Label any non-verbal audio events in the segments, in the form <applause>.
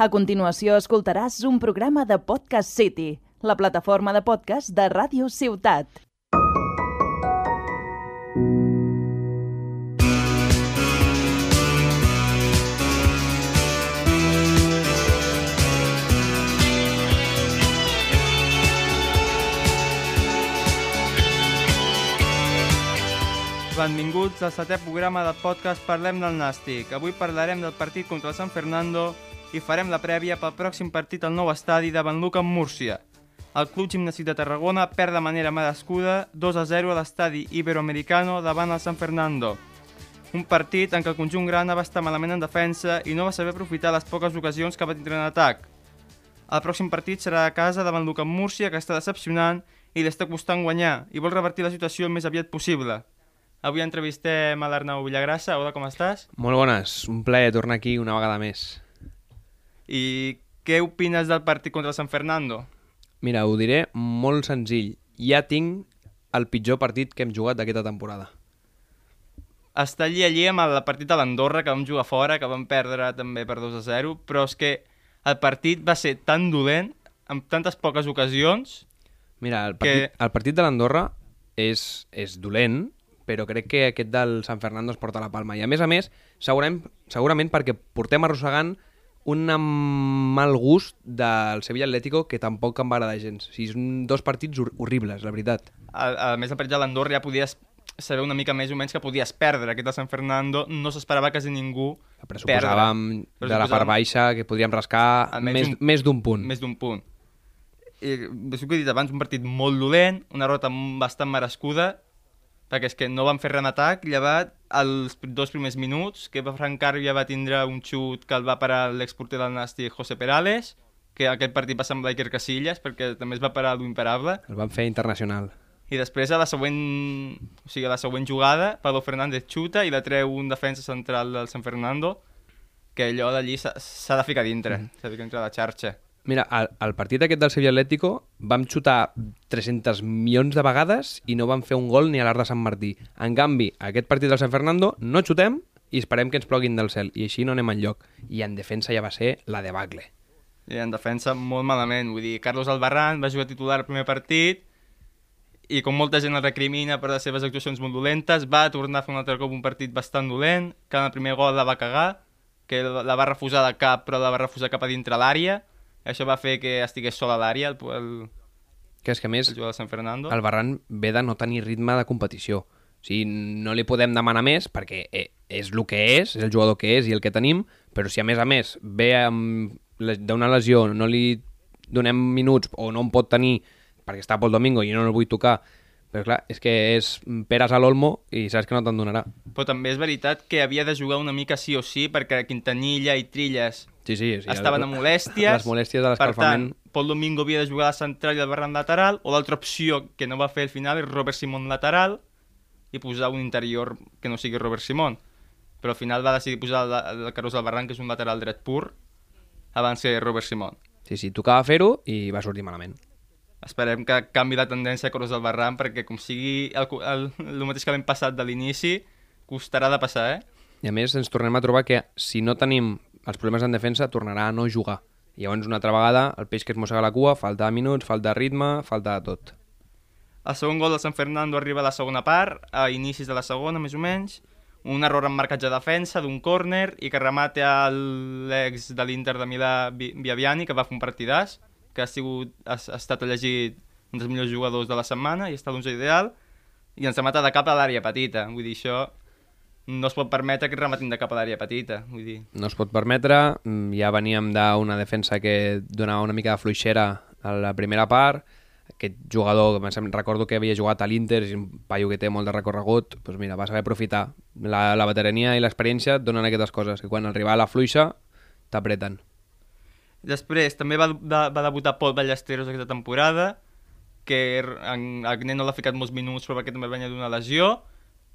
A continuació escoltaràs un programa de Podcast City, la plataforma de podcast de Ràdio Ciutat. Benvinguts al setè programa del podcast Parlem del Nàstic. Avui parlarem del partit contra el San Fernando i farem la prèvia pel pròxim partit al nou estadi davant Luca en Múrcia. El Club Gimnàstic de Tarragona perd de manera merescuda 2 a 0 a l'estadi Iberoamericano davant el San Fernando. Un partit en què el conjunt grana va estar malament en defensa i no va saber aprofitar les poques ocasions que va tindre en atac. El pròxim partit serà a casa davant Luca en Múrcia, que està decepcionant i li està costant guanyar i vol revertir la situació el més aviat possible. Avui entrevistem a l'Arnau Villagrassa. Hola, com estàs? Molt bones, un plaer tornar aquí una vegada més. I què opines del partit contra el San Fernando? Mira, ho diré molt senzill. Ja tinc el pitjor partit que hem jugat d'aquesta temporada. Està allí allí amb el partit a l'Andorra, que vam jugar fora, que vam perdre també per 2 a 0, però és que el partit va ser tan dolent, amb tantes poques ocasions... Mira, el partit, que... el partit de l'Andorra és, és dolent, però crec que aquest del San Fernando es porta la palma. I a més a més, segurament, segurament perquè portem arrossegant un mal gust del Sevilla Atlético que tampoc em va agradar gens. O sigui, són dos partits horribles, la veritat. A, a més, el partit de l'Andorra ja podies saber una mica més o menys que podies perdre. Aquest de San Fernando no s'esperava quasi ningú Però suposàvem de la part baixa que podríem rascar més, més d'un punt. Més d'un punt. I, és que he dit abans, un partit molt dolent, una rota bastant merescuda, perquè és que no van fer res en atac, llevat els dos primers minuts, que Francar ja va tindre un xut que el va parar l'exporter del Nasti José Perales, que aquest partit va semblar Iker Casillas, perquè també es va parar l'imparable. El van fer internacional. I després a la següent, o sigui, a la següent jugada, Pablo Fernández xuta i la treu un defensa central del San Fernando, que allò d'allí s'ha de ficar dintre, mm. s'ha de ficar dintre la xarxa. Mira, al, al partit aquest del Sevilla Atlético vam xutar 300 milions de vegades i no vam fer un gol ni a l'Art de Sant Martí. En canvi, aquest partit del San Fernando no xutem i esperem que ens ploguin del cel. I així no anem enlloc. I en defensa ja va ser la debacle. I en defensa molt malament. Vull dir, Carlos Albarrán va jugar titular el primer partit i com molta gent el recrimina per les seves actuacions molt dolentes, va tornar a fer un altre cop un partit bastant dolent, que en el primer gol la va cagar, que la va refusar de cap però la va refusar cap a dintre l'àrea, això va fer que estigués sol a l'àrea, el, el, que és que més, el jugador de San Fernando. El Barran ve de no tenir ritme de competició. O sigui, no li podem demanar més perquè eh, és el que és, és el jugador que és i el que tenim, però si a més a més ve d'una lesió, no li donem minuts o no en pot tenir perquè està pel domingo i no el vull tocar, però clar, és que és peres a l'olmo i saps que no te'n donarà. Però també és veritat que havia de jugar una mica sí o sí perquè Quintanilla i Trilles Sí, sí, sí. Estaven a molèsties. Les molèsties de l'escalfament. Per tant, Pol Domingo havia de jugar a la central i al barran lateral, o l'altra opció que no va fer al final és Robert Simon lateral i posar un interior que no sigui Robert Simon. Però al final va decidir posar el, el Carlos Albarrán, que és un lateral dret pur, abans que Robert Simon. Sí, sí, tocava fer-ho i va sortir malament. Esperem que canvi la tendència a Carlos Albarrán, perquè com sigui el, el, el mateix que l'hem passat de l'inici, costarà de passar, eh? I a més ens tornem a trobar que si no tenim els problemes en defensa tornarà a no jugar. I llavors una altra vegada el peix que es mossega la cua, falta de minuts, falta de ritme, falta de tot. El segon gol de San Fernando arriba a la segona part, a inicis de la segona, més o menys, un error en marcatge de defensa d'un córner i que remate l'ex de l'Inter de Milà, Viaviani, que va fer un partidàs, que ha, sigut, ha, ha estat elegit un dels millors jugadors de la setmana i està l'11 ideal, i ens remata de cap a l'àrea petita. Vull dir, això no es pot permetre que rematin de cap a l'àrea petita. Vull dir. No es pot permetre, mm, ja veníem d'una defensa que donava una mica de fluixera a la primera part, aquest jugador, que recordo que havia jugat a l'Inter, és un paio que té molt de recorregut, doncs mira, va saber aprofitar. La, la veterania i l'experiència donen aquestes coses, que quan arriba a la fluixa t'apreten. Després també va, va, va debutar Pol Ballesteros aquesta temporada, que en, Agné no l'ha ficat molts minuts però perquè també venia d'una lesió,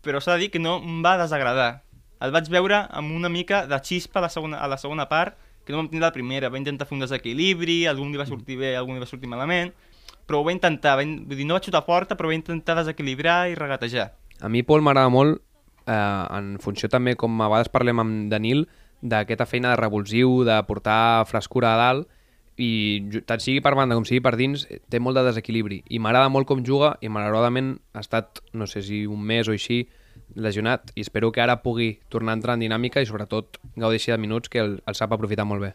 però s'ha de dir que no em va desagradar. El vaig veure amb una mica de xispa a la segona, a la segona part, que no vam tenir la primera. Va intentar fer un desequilibri, algun li va sortir bé, algun li va sortir malament, però ho va intentar, va, vull dir, no va xutar forta, però va intentar desequilibrar i regatejar. A mi Pol m'agrada molt, eh, en funció també, com a vegades parlem amb Danil, d'aquesta feina de revulsiu, de portar frescura a dalt, i tant sigui per banda com sigui per dins, eh, té molt de desequilibri. I m'agrada molt com juga i malauradament ha estat, no sé si un mes o així, lesionat. I espero que ara pugui tornar a entrar en dinàmica i sobretot gaudeixi de minuts que el, el sap aprofitar molt bé.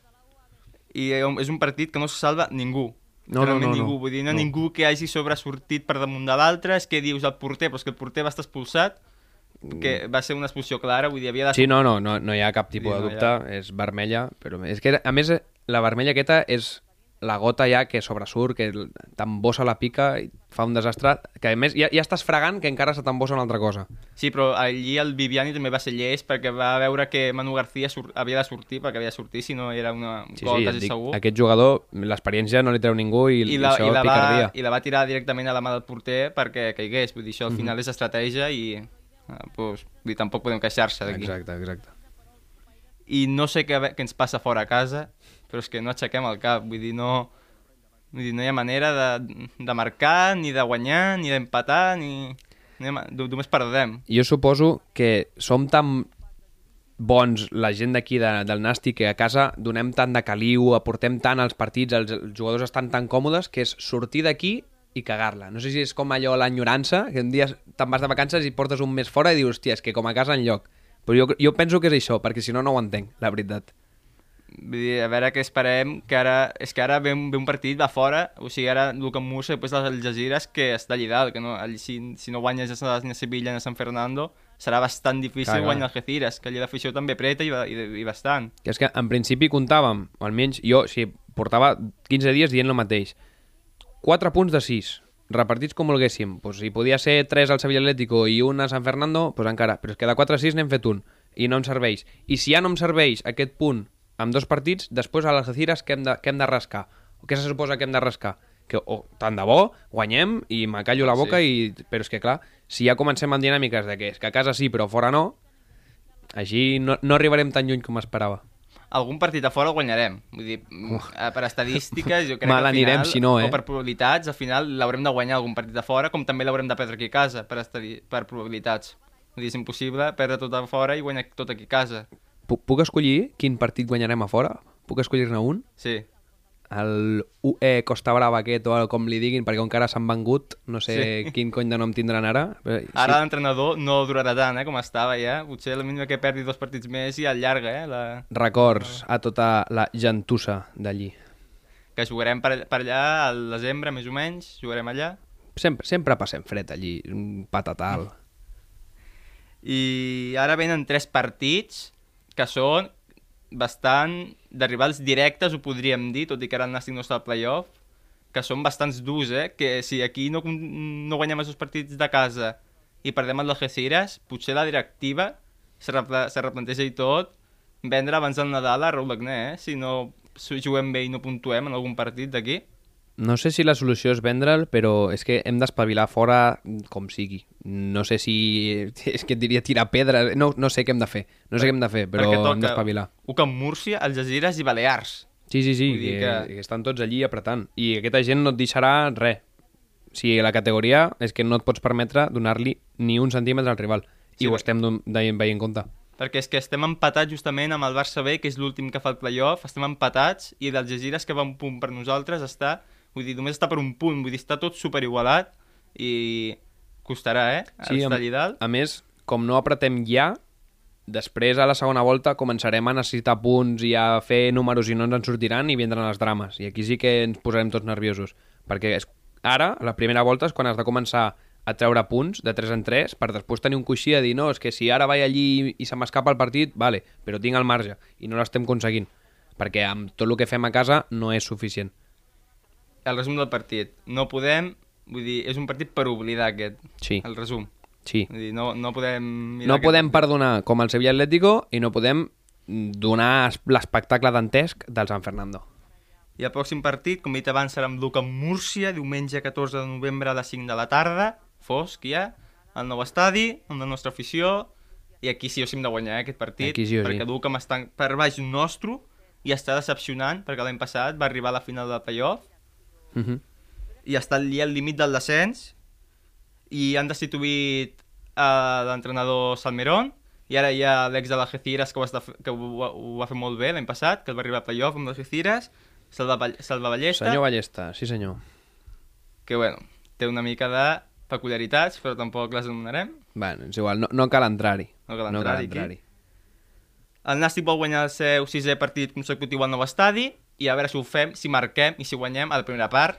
I eh, és un partit que no se salva ningú. No, no, no, no. ningú. Vull dir, no, No. ningú que hagi sobresortit per damunt de l'altre, és que dius el porter, però és que el porter va estar expulsat, que va ser una expulsió clara, vull dir, havia de... Mm. Sí, no, no, no, no hi ha cap tipus Sí, de no hi dubte, és vermella, però és que, a més, la vermella aquesta és la gota ja que sobresurt, que t'embossa la pica i fa un desastre, que a més ja, ja estàs fregant que encara se t'embossa una altra cosa. Sí, però allí el Viviani també va ser llest perquè va veure que Manu García sur... havia de sortir, perquè havia de sortir, si no era una... un Sí, gol sí, quasi dic, segur. aquest jugador, l'experiència no li treu ningú i, I la, això i, la va, picardia. I la va tirar directament a la mà del porter perquè caigués. Vull dir, això al Mhm. final és estratègia i pues, vull dir, tampoc podem queixar-se d'aquí. Exacte, exacte. I no sé què, què ens passa fora a casa, però és que no aixequem el cap. Vull dir, no, vull dir, no hi ha manera de, de marcar, ni de guanyar, ni d'empatar, ni... No només perdem. Jo suposo que som tan bons la gent d'aquí de, del Nàstic que a casa donem tant de caliu, aportem tant als partits, els, els jugadors estan tan còmodes que és sortir d'aquí i cagar-la. No sé si és com allò l'enyorança, que un dia te'n vas de vacances i portes un mes fora i dius, hòstia, és que com a casa en lloc. Però jo, jo penso que és això, perquè si no, no ho entenc, la veritat. Vull dir, a veure què esperem, que ara, és que ara ve un, ve un partit de fora, o sigui, ara Luca Musa i després les Algeciras, que està allà dalt, que no, allí, si, si no guanyes ni a Sevilla ni a San Fernando, serà bastant difícil clar. guanyar Algeciras, que allà l'afició també preta i, i, i bastant. Que és que en principi comptàvem, o almenys jo, si portava 15 dies dient el mateix, 4 punts de 6, repartits com volguéssim. Pues, si podia ser 3 al Sevilla Atlético i un a San Fernando, pues encara. Però és que de 4 a 6 n'hem fet un i no em serveix. I si ja no em serveix aquest punt amb dos partits, després a les Algeciras què hem de, què hem de rascar? O què se suposa que hem de rascar? Que, o, tant de bo, guanyem i me callo la boca, Sí. i, però és que clar, si ja comencem amb dinàmiques de que és que a casa sí però fora no, així no, no arribarem tan lluny com esperava. Algun partit a fora el guanyarem. Vull dir, eh, per estadístiques, jo crec Mal que al final, si no, eh? o per probabilitats, al final l'haurem de guanyar algun partit a fora, com també l'haurem de perdre aquí a casa, per, estadi... per probabilitats. Vull dir, és impossible perdre tot a fora i guanyar tot aquí a casa. Puc, puc escollir quin partit guanyarem a fora? Puc escollir-ne un? Sí. El UE Costa Brava aquest o el com li diguin, perquè encara s'han vengut, no sé Sí. quin cony de nom tindran ara. Però, sí, Ara l'entrenador no durarà tant, eh, com estava ja. Potser la mínima que perdi dos partits més i allarga, eh, la... Records a tota la gentussa d'allí. que jugarem per, per allà al desembre, més o menys, jugarem allà. Sempre, sempre passem fred allí, un patatal. I ara venen tres partits que són bastant de rivals directes, ho podríem dir, tot i que ara el Nàstic no està al playoff, que són bastants durs, eh? Que si aquí no, no guanyem els dos partits de casa i perdem el Algeciras, potser la directiva se, se replanteja i tot vendre abans del Nadal a Raúl Agné, eh? Si no si juguem bé i no puntuem en algun partit d'aquí. No sé si la solució és vendre'l, però és que hem d'espavilar fora com sigui. No sé si... <laughs> És que et diria tirar pedra. No, no sé què hem de fer. No sé què hem de fer, però Perquè hem d'espavilar. Ucam Múrcia, Algeciras i Balears. Sí, sí, sí, que, que- que estan tots allí apretant. I aquesta gent no et deixarà res. O sigui, la categoria és que no et pots permetre donar-li ni un centímetre al rival. I Sí, ho però- estem veient, veient compte. Perquè és que estem empatats justament amb el Barça B, que és l'últim que fa el playoff, estem empatats, i d'Algeciras, que va un punt per nosaltres, està, vull dir, només està per un punt, vull dir, està tot superigualat, i costarà, eh? Sí, estar allà dalt. A més, com no apretem ja, després a la segona volta començarem a necessitar punts i a fer números i no ens en sortiran i vindran els drames. I aquí sí que ens posarem tots nerviosos. Perquè és, ara, la primera volta és quan has de començar a treure punts de 3 en 3 per després tenir un coixí a dir no, és que si ara vaig allí i se m'escapa el partit, vale, però tinc el marge i no l'estem aconseguint perquè amb tot el que fem a casa no és suficient. El resum del partit. No podem, vull dir, és un partit per oblidar aquest, Sí, el resum. sí. Vull dir, no, no podem... mirar No aquest podem perdonar com el Sevilla Atlético i no podem donar es- l'espectacle dantesc del San Fernando. I el pròxim partit, com he dit abans, serà amb Duca Múrcia, diumenge 14 de novembre a les 5 de la tarda, fosc ja, al nou estadi, amb la nostra afició, i aquí sí o sí hem de guanyar eh, aquest partit, Aquí sí o sí. perquè Duca està per baix nostre i està decepcionant, perquè l'any passat va arribar a la final del playoff Uh -huh. i està allí al límit del descens i han destituït a l'entrenador Salmerón i ara hi ha l'ex de l'Algeciras que, ho, està, que ho, ho, va fer molt bé l'any passat, que el va arribar a playoff amb l'Algeciras, Salva, Salva Ballesta, Senyor Ballesta, sí senyor. que bueno, té una mica de peculiaritats, però tampoc les anomenarem. Bueno, és igual, no, no cal entrar-hi. No cal No cal entrar-hi, entrar-hi. El Nàstic vol guanyar el seu sisè partit consecutiu al nou estadi i a veure si ho fem, si marquem i si guanyem a la primera part,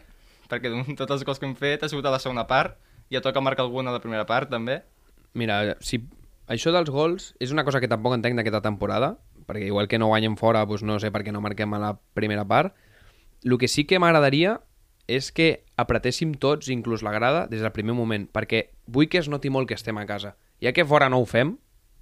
perquè <laughs> tots els gols que hem fet ha sigut a la segona part, ja toca marcar algun a la primera part també. Mira, si això dels gols és una cosa que tampoc entenc d'aquesta temporada, perquè igual que no guanyem fora, doncs no sé per què no marquem a la primera part. El que sí que m'agradaria és que apretéssim tots, inclús la grada, des del primer moment, perquè vull que es noti molt que estem a casa. Ja que fora no ho fem,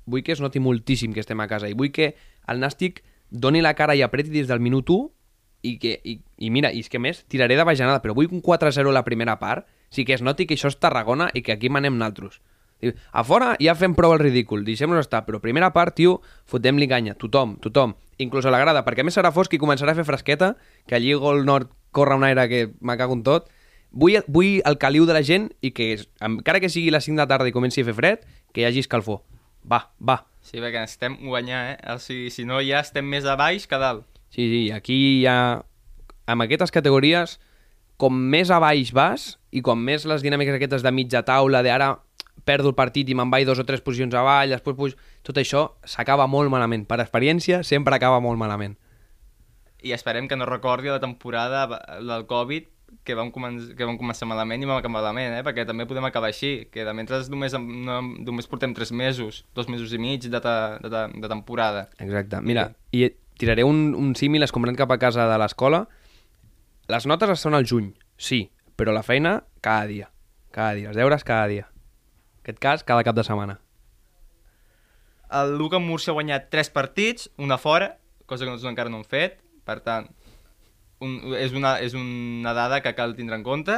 vull que es noti moltíssim que estem a casa i vull que el Nàstic doni la cara i apreti des del minut 1 i, que, i, i mira, i és que més tiraré de bajanada, però vull un 4-0 a la primera part, sí que es noti que això és Tarragona i que aquí manem naltros. A fora ja fem prou el ridícul, deixem-nos estar, però primera part, tio, fotem-li canya, tothom, tothom, inclús a la grada, perquè a més serà fosc i començarà a fer fresqueta, que allí Gol Nord corre un aire que me cago en tot. Vull, vull el caliu de la gent i que, encara que sigui les 5 de tarda i comenci a fer fred, que hi hagi escalfor. Va, va. Sí, perquè necessitem guanyar, eh? O sigui, si no ja estem més a baix que dalt. Sí, sí, aquí ja... Amb aquestes categories, com més a baix vas i com més les dinàmiques aquestes de mitja taula, de ara perdo el partit i me'n vaig dos o tres posicions avall, després puig... Tot això s'acaba molt malament. Per experiència, sempre acaba molt malament. I esperem que no recordi la temporada del Covid que vam, començar, que vam començar malament i vam acabar malament, eh? perquè també podem acabar així, que de mentre només, no, només portem 3 mesos, dos mesos i mig de, te, de, te, de temporada. Exacte. Mira, i tiraré un, un símil escombrant cap a casa de l'escola. Les notes es són al juny, sí, però la feina cada dia. Cada dia. Els deures cada dia. En aquest cas, cada cap de setmana. El Luca Murcia ha guanyat 3 partits, una fora, cosa que nosaltres encara no hem fet, per tant, un, és, una, és una dada que cal tindre en compte,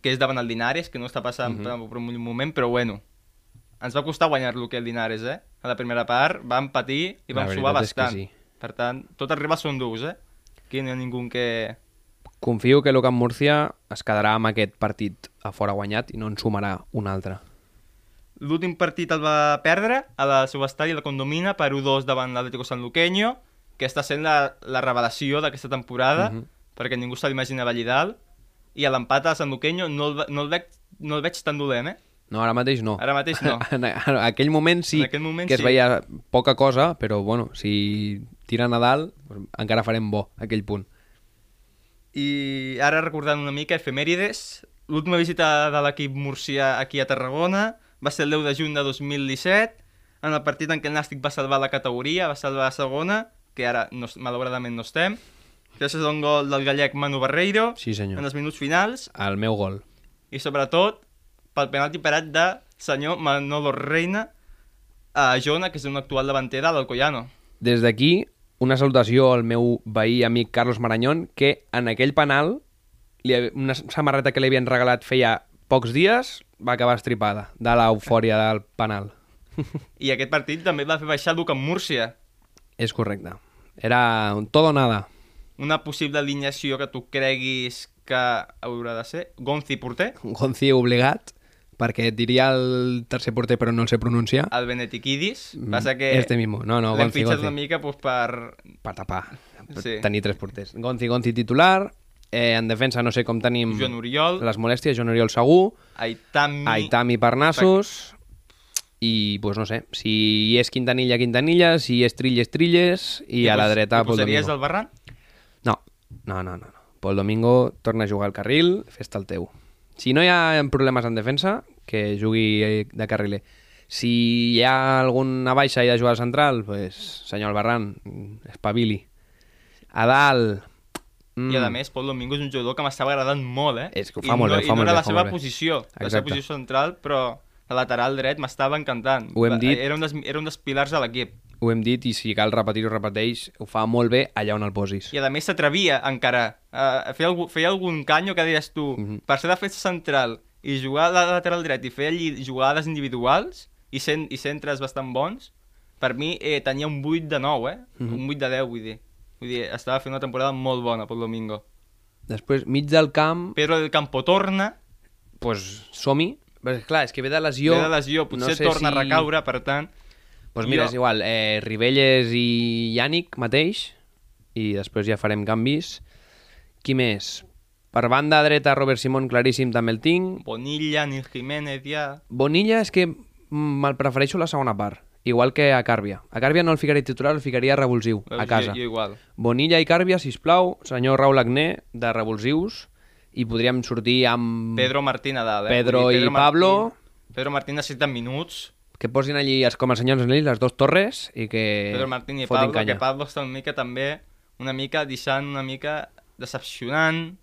que és davant el Linares, que no està passant uh -huh. per un moment, però bueno, ens va costar guanyar-lo que el Linares, eh? A la primera part vam patir i vam suar bastant. sí. Per tant, tot els rivals són durs, eh? Aquí no hi ha ningú que... Confio que l'Ocan Murcia es quedarà amb aquest partit a fora guanyat i no en sumarà un altre. L'últim partit el va perdre a la seu estadi, la Condomina, per 1-2 davant l'Atlético Sanluqueño, que està sent la, la revelació d'aquesta temporada, Mhm. perquè ningú se l'imaginava allà dalt, i a l'empat a Sanluqueño no el, no, el veig, no el veig tan dolent, eh? No, ara mateix no. Ara mateix no. <laughs> En aquell moment sí, En aquell moment que es sí. veia poca cosa, però bueno, si tira Nadal doncs encara farem bo aquell punt. I ara recordant una mica, efemèrides, l'última visita de l'equip murcià aquí a Tarragona va ser el 10 de juny de 2017, en el partit en què el Nàstic va salvar la categoria, va salvar la segona, que ara no, malauradament no estem, gràcies a un gol del gallec Manu Barreiro, Sí, senyor. en els minuts finals, El meu gol. i sobretot pel penalti parat de senyor Manolo Reina a Jona, que és un actual davanter de l'Alcoyano. Des d'aquí, una salutació al meu veí amic Carlos Marañón, que en aquell penal, una samarreta que li havien regalat feia pocs dies, va acabar estripada de l'eufòria del penal. <laughs> I aquest partit també va fer baixar Luca Múrcia, És correcte. Era un todo nada. una possible alineació que tu creguis que haurà de ser Gonzi porter, Gonzi obligat, perquè et diria el tercer porter però no el sé pronunciar. el Benetikidis, passa que Este mismo. No, no, l'hem fitxat una mica pues, per... Per tapar. Per Sí. tenir tres porters. Gonzi, Gonzi titular. Eh, en defensa no sé com tenim Joan Oriol, les molèsties. Joan Oriol segur. Aitami... Aitami per Nassos. I, pues no sé, si és Quintanilla, Quintanilla, si és Trilles, Trilles, i a la dreta, Pol posaries Domingo. el Barran? No, no, no, no. no. Pol Domingo torna a jugar al carril, fes-te el teu. Si no hi ha problemes en defensa, que jugui eh, de carriler. Si hi ha alguna baixa i de jugar al central, pues, senyor Albarran, mm, espavili. A dalt... Mm, I a més, Pol Domingo és un jugador que m'estava agradant molt, eh? És que ho I fa molt no, bé, I fa no molt era bé, la fa seva molt bé. posició, la seva Exacte. posició central, però el lateral dret m'estava encantant. Ho hem dit. Era un, dels, era un dels pilars de l'equip. Ho hem dit i si cal repetir-ho, repeteix. Ho fa molt bé allà on el posis. I a més s'atrevia encara a fer, algú, feia algun canyo que deies tu, Mhm. per ser defensa central i jugar a la lateral dret i fer allí jugades individuals i, cent, i centres bastant bons, per mi eh, tenia un 8 de 9, eh? Mhm. Un 8 de 10, vull dir. Vull dir, estava fent una temporada molt bona pel Domingo. Després, mig del camp, Pedro del Campo torna, pues, som-hi. Però, clar, és que ve de lesió... Ve de lesió, potser no sé torna si... a recaure, per tant... Doncs mira, Jo- és igual, eh, Ribelles i Yannick mateix, i després ja farem canvis. Qui més? Per banda dreta, Robert Simón, claríssim, també el tinc. Bonilla, Nil Jiménez, ja... Bonilla és que me'l prefereixo la segona part, igual que a Càrbia. A Càrbia no el ficaria titular, el ficaria revulsiu, a casa. Jo, jo igual. Bonilla i Càrbia, sisplau, senyor Raül Agné, de revulsius, i podríem sortir amb... Pedro Martín a dalt, eh? Pedro dir, i Pablo. Pedro Martín necessita minuts. Que posin allí, els- com els senyors Nelly, les dues torres i que Pedro Martín i Pablo, canya. que Pablo està una mica també, una mica deixant una mica decepcionant,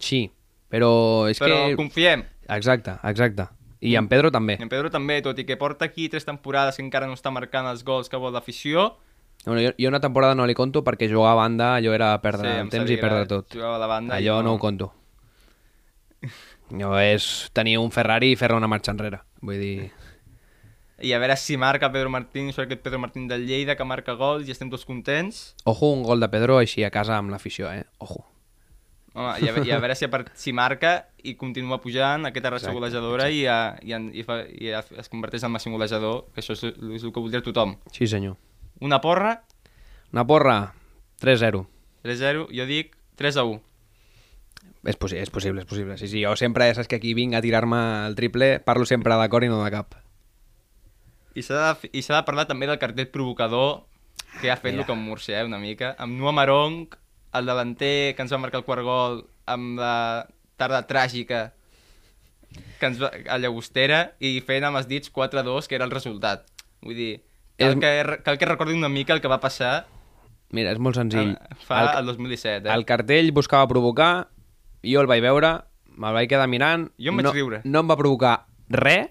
Sí, però és però que... confiem. Exacte, exacte. I en Pedro també. I en Pedro també, tot i que porta aquí tres temporades que encara no està marcant els gols que vol l'afició, Bueno, jo, jo una temporada no li conto perquè jugar a banda allò era perdre em el temps i perdre tot. Jugava a la banda Allò no ho conto. <laughs> Allò és tenir un Ferrari i fer-ne una marxa enrere. Vull dir... I a veure si marca Pedro Martín, sort aquest Pedro Martín del Lleida, que marca gols i estem tots contents. Ojo, un gol de Pedro així a casa amb l'afició, eh? Ojo. Home, i, a, i a veure si, a part, si marca i continua pujant aquesta raça golejadora i, a, i, en, i, fa, i a, es converteix en màxim golejador, que això és, és el que voldria tothom. Sí, senyor. Una porra, Una porra, 3-0. 3-0, jo dic 3-1. És, possi és possible, és possible. Sí, sí, jo sempre, saps que aquí vinc a tirar-me el triple, parlo sempre de cor i no de cap. I s'ha de, i de parlar també del cartell provocador que ha fet Mira. Luca Múrcia, eh, una mica. Amb Noah Marong, el davanter que ens va marcar el quart gol amb la tarda tràgica que ens va, a Llagostera i fent amb els dits 4-2, que era el resultat. Vull dir, cal, És- que, cal que recordi una mica el que va passar Mira, és molt senzill. eh, fa el, el 2017. Eh? el cartell buscava provocar, jo el vaig veure, me'l vaig quedar mirant... Jo em vaig no, riure. No em va provocar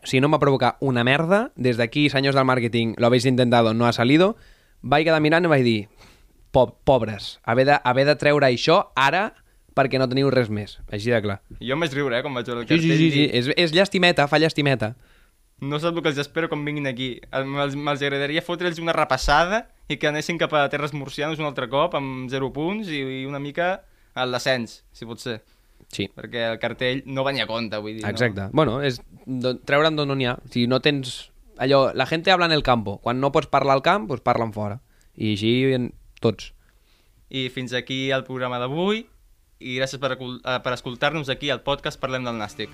o sigui, no em va provocar una merda. Des d'aquí, senyors del màrqueting, lo habéis intentado, no ha salido. Vaig quedar mirant i vaig dir, po pobres, haver de, haver de treure això ara perquè no teniu res més. Així de clar. Jo em vaig riure, eh, quan vaig veure el Sí, cartell. sí, sí, sí. i És, és llastimeta, fa llastimeta. No sap el que els espero quan vinguin aquí. El- Me'ls agradaria fotre'ls una repassada i que anessin cap a terres murcianes un altre cop amb 0 punts i, i una mica al descens, si pot ser. Sí. Perquè el cartell no venia a compte, vull dir. Exacte. Bueno, és treure'n d'on no n'hi ha. Si no tens... Allò, la gent habla en el campo. Quan no pots parlar al camp, doncs parlen fora. I així en tots. No? I fins aquí el programa d'avui i gràcies per, eh, per escoltar-nos aquí al podcast Parlem del Nàstic.